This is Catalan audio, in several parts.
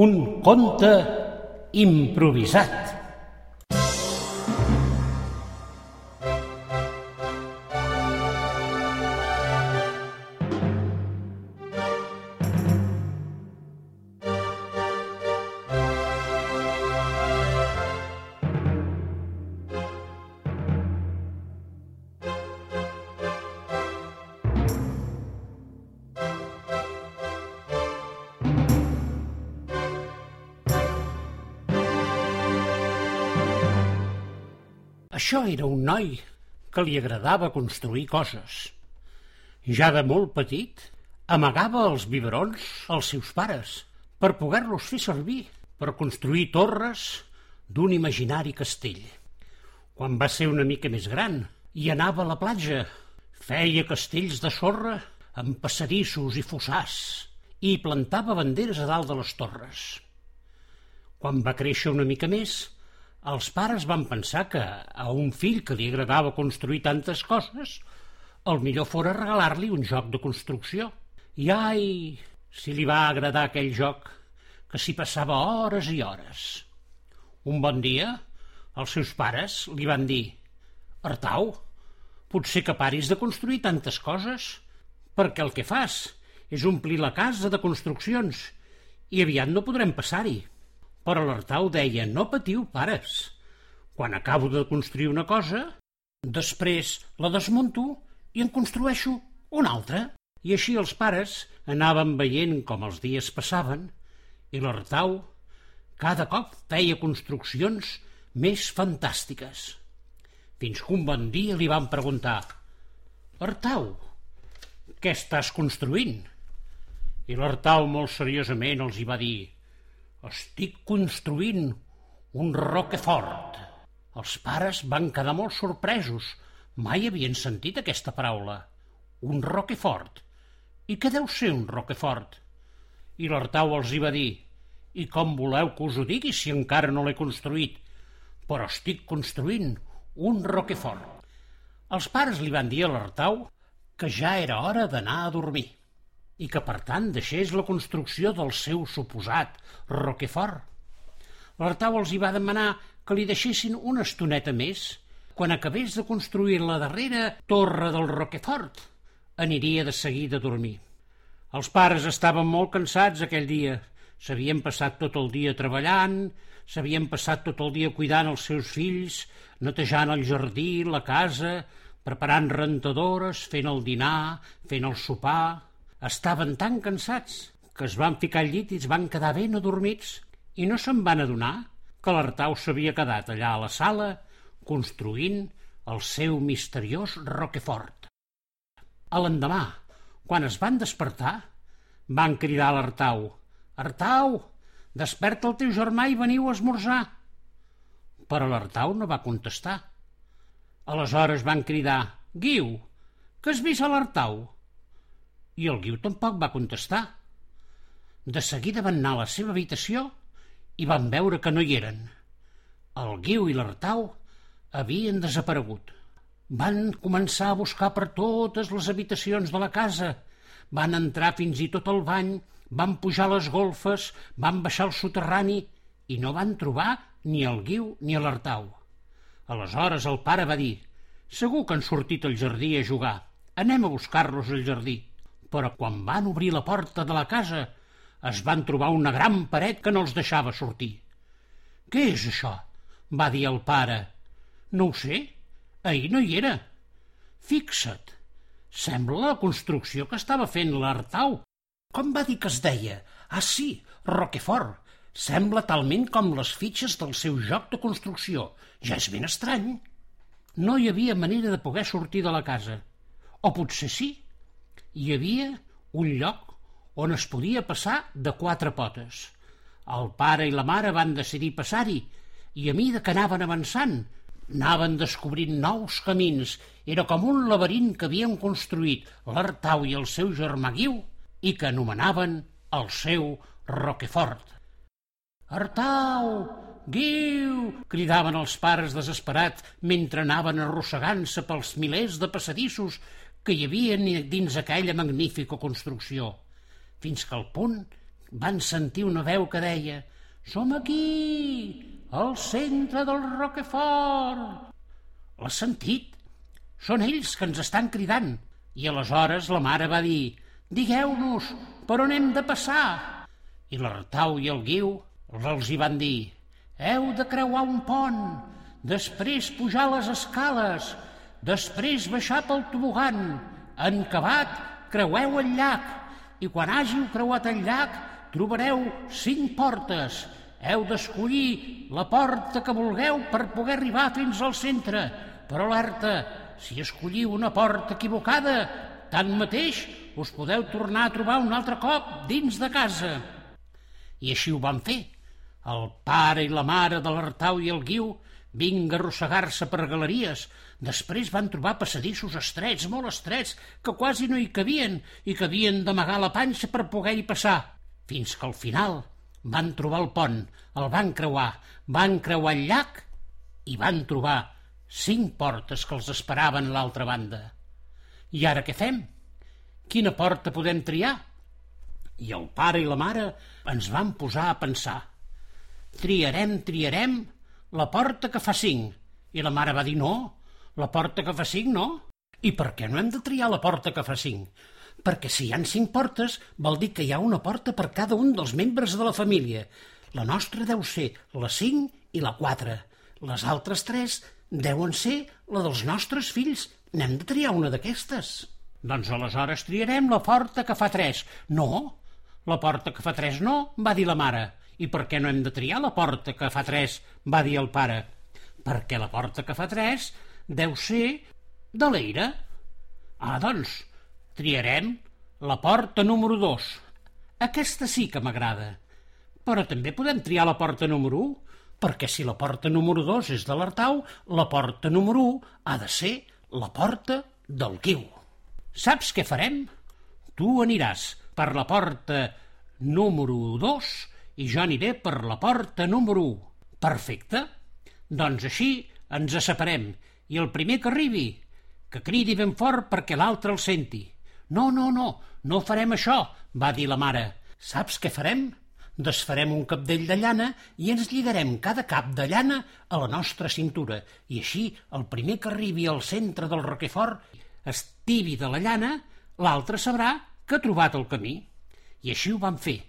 Un conte improvisat. Això era un noi que li agradava construir coses. Ja de molt petit, amagava els biberons als seus pares per poder-los fer servir per construir torres d'un imaginari castell. Quan va ser una mica més gran i anava a la platja, feia castells de sorra amb passadissos i fossars i plantava banderes a dalt de les torres. Quan va créixer una mica més, els pares van pensar que a un fill que li agradava construir tantes coses, el millor fora regalar-li un joc de construcció. I ai, si li va agradar aquell joc, que s'hi passava hores i hores. Un bon dia, els seus pares li van dir «Artau, potser que paris de construir tantes coses, perquè el que fas és omplir la casa de construccions i aviat no podrem passar-hi». Però l'Artau deia, no patiu, pares. Quan acabo de construir una cosa, després la desmunto i en construeixo una altra. I així els pares anaven veient com els dies passaven i l'Artau cada cop feia construccions més fantàstiques. Fins que un bon dia li van preguntar «Artau, què estàs construint?» I l'Artau molt seriosament els hi va dir estic construint un roquefort. Els pares van quedar molt sorpresos. Mai havien sentit aquesta paraula. Un roquefort. I què deu ser un roquefort? I l'Artau els hi va dir i com voleu que us ho digui si encara no l'he construït? Però estic construint un roquefort. Els pares li van dir a l'Artau que ja era hora d'anar a dormir i que per tant deixés la construcció del seu suposat Roquefort. L'Artau els hi va demanar que li deixessin una estoneta més. Quan acabés de construir la darrera torre del Roquefort, aniria de seguida a dormir. Els pares estaven molt cansats aquell dia. S'havien passat tot el dia treballant, s'havien passat tot el dia cuidant els seus fills, netejant el jardí, la casa, preparant rentadores, fent el dinar, fent el sopar... Estaven tan cansats que es van ficar al llit i es van quedar ben adormits i no se'n van adonar que l'Artau s'havia quedat allà a la sala construint el seu misteriós Roquefort. A l'endemà, quan es van despertar, van cridar a l'Artau «Artau, desperta el teu germà i veniu a esmorzar!» Però l'Artau no va contestar. Aleshores van cridar «Guiu, que has vist a l'Artau?» I el Guiu tampoc va contestar. De seguida van anar a la seva habitació i van veure que no hi eren. El Guiu i l'Artau havien desaparegut. Van començar a buscar per totes les habitacions de la casa. Van entrar fins i tot al bany, van pujar les golfes, van baixar al soterrani i no van trobar ni el Guiu ni l'Artau. Aleshores el pare va dir «Segur que han sortit al jardí a jugar. Anem a buscar-los al jardí» però quan van obrir la porta de la casa es van trobar una gran paret que no els deixava sortir. Què és això? va dir el pare. No ho sé, ahir no hi era. Fixa't, sembla la construcció que estava fent l'Artau. Com va dir que es deia? Ah, sí, Roquefort. Sembla talment com les fitxes del seu joc de construcció. Ja és ben estrany. No hi havia manera de poder sortir de la casa. O potser sí, hi havia un lloc on es podia passar de quatre potes. El pare i la mare van decidir passar-hi i a mida que anaven avançant anaven descobrint nous camins. Era com un laberint que havien construït l'Artau i el seu germà Guiu i que anomenaven el seu Roquefort. Artau, Guiu! cridaven els pares desesperats mentre anaven arrossegant-se pels milers de passadissos que hi havia dins aquella magnífica construcció, fins que al punt van sentir una veu que deia «Som aquí, al centre del Roquefort!» L'has sentit? Són ells que ens estan cridant. I aleshores la mare va dir «Digueu-nos, per on hem de passar?» I l'Artau i el Guiu els hi van dir «Heu de creuar un pont, després pujar les escales, després baixar pel tobogan, en acabat creueu el llac i quan hàgiu creuat el llac trobareu cinc portes. Heu d'escollir la porta que vulgueu per poder arribar fins al centre, però alerta, si escolliu una porta equivocada, tanmateix us podeu tornar a trobar un altre cop dins de casa. I així ho van fer. El pare i la mare de l'Artau i el Guiu vinga arrossegar-se per galeries. Després van trobar passadissos estrets, molt estrets, que quasi no hi cabien i que havien d'amagar la panxa per poder-hi passar. Fins que al final van trobar el pont, el van creuar, van creuar el llac i van trobar cinc portes que els esperaven a l'altra banda. I ara què fem? Quina porta podem triar? I el pare i la mare ens van posar a pensar. Triarem, triarem la porta que fa cinc. I la mare va dir no, la porta que fa cinc no. I per què no hem de triar la porta que fa cinc? Perquè si hi han cinc portes vol dir que hi ha una porta per cada un dels membres de la família. La nostra deu ser la cinc i la quatre. Les altres tres deuen ser la dels nostres fills. N'hem de triar una d'aquestes. Doncs aleshores triarem la porta que fa tres. No, la porta que fa tres no, va dir la mare. I per què no hem de triar la porta que fa tres, va dir el pare. Perquè la porta que fa tres deu ser de l'Eira. Ah, doncs, triarem la porta número dos. Aquesta sí que m'agrada. Però també podem triar la porta número 1, perquè si la porta número 2 és de l'Artau, la porta número 1 ha de ser la porta del Guiu. Saps què farem? Tu aniràs per la porta número 2 i jo aniré per la porta número 1. Perfecte. Doncs així ens separem i el primer que arribi, que cridi ben fort perquè l'altre el senti. No, no, no, no farem això, va dir la mare. Saps què farem? Desfarem un capdell de llana i ens lligarem cada cap de llana a la nostra cintura i així el primer que arribi al centre del Roquefort estivi de la llana, l'altre sabrà que ha trobat el camí. I així ho van fer.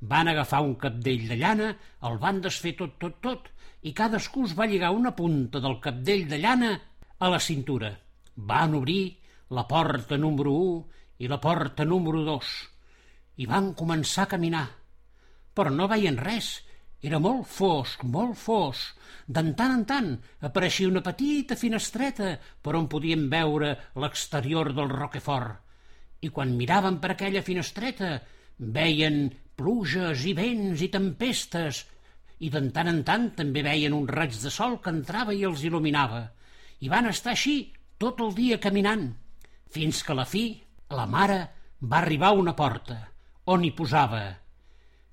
Van agafar un capdell de llana, el van desfer tot, tot, tot, i cadascú es va lligar una punta del capdell de llana a la cintura. Van obrir la porta número 1 i la porta número 2 i van començar a caminar. Però no veien res, era molt fosc, molt fosc. De tant en tant apareixia una petita finestreta per on podien veure l'exterior del Roquefort. I quan miraven per aquella finestreta veien pluges i vents i tempestes, i de tant en tant també veien un raig de sol que entrava i els il·luminava. I van estar així tot el dia caminant, fins que a la fi la mare va arribar a una porta on hi posava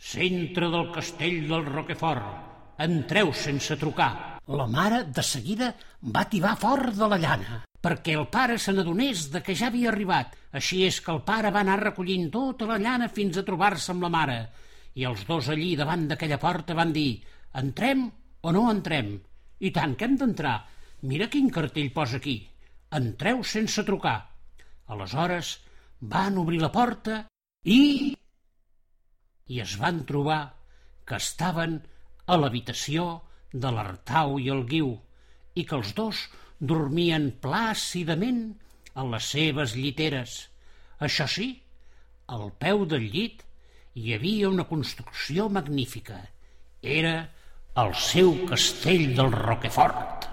«Centre del castell del Roquefort, entreu sense trucar». La mare de seguida va tibar fort de la llana perquè el pare se n'adonés de que ja havia arribat. Així és que el pare va anar recollint tota la llana fins a trobar-se amb la mare. I els dos allí davant d'aquella porta van dir «Entrem o no entrem?» «I tant que hem d'entrar. Mira quin cartell posa aquí. Entreu sense trucar». Aleshores van obrir la porta i... i es van trobar que estaven a l'habitació de l'Artau i el Guiu i que els dos dormien plàcidament en les seves lliteres. Això sí, al peu del llit hi havia una construcció magnífica. Era el seu castell del Roquefort.